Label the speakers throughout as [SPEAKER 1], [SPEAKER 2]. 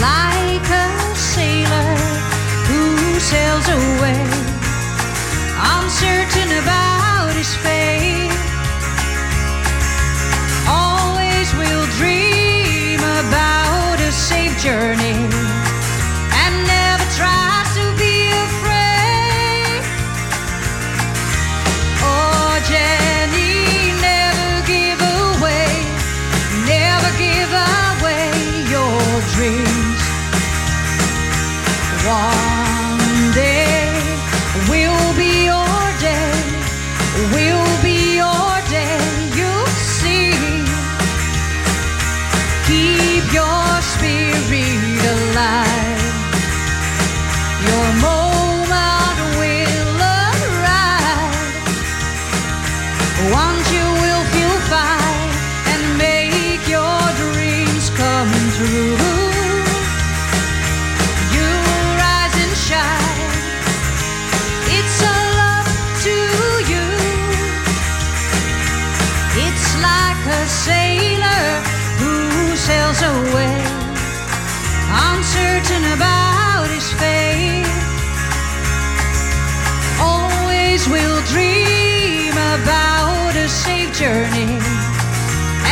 [SPEAKER 1] Like a sailor who sails away, uncertain about his fate. Always will dream about a safe journey. Your spirit alive. dreams will dream about a safe journey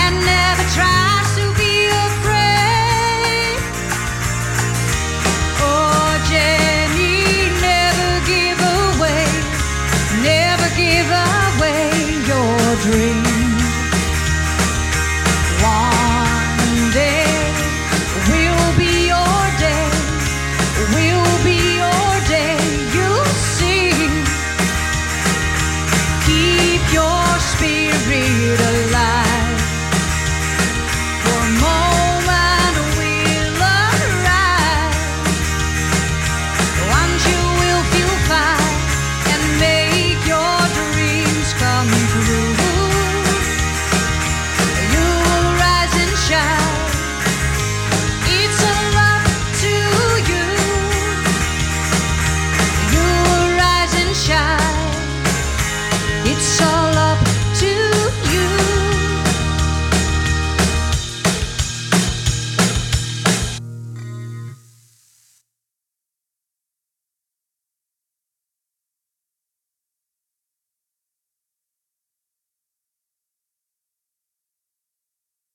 [SPEAKER 1] and never try to be afraid. Oh, Jenny, never give away, never give away your dreams. It's all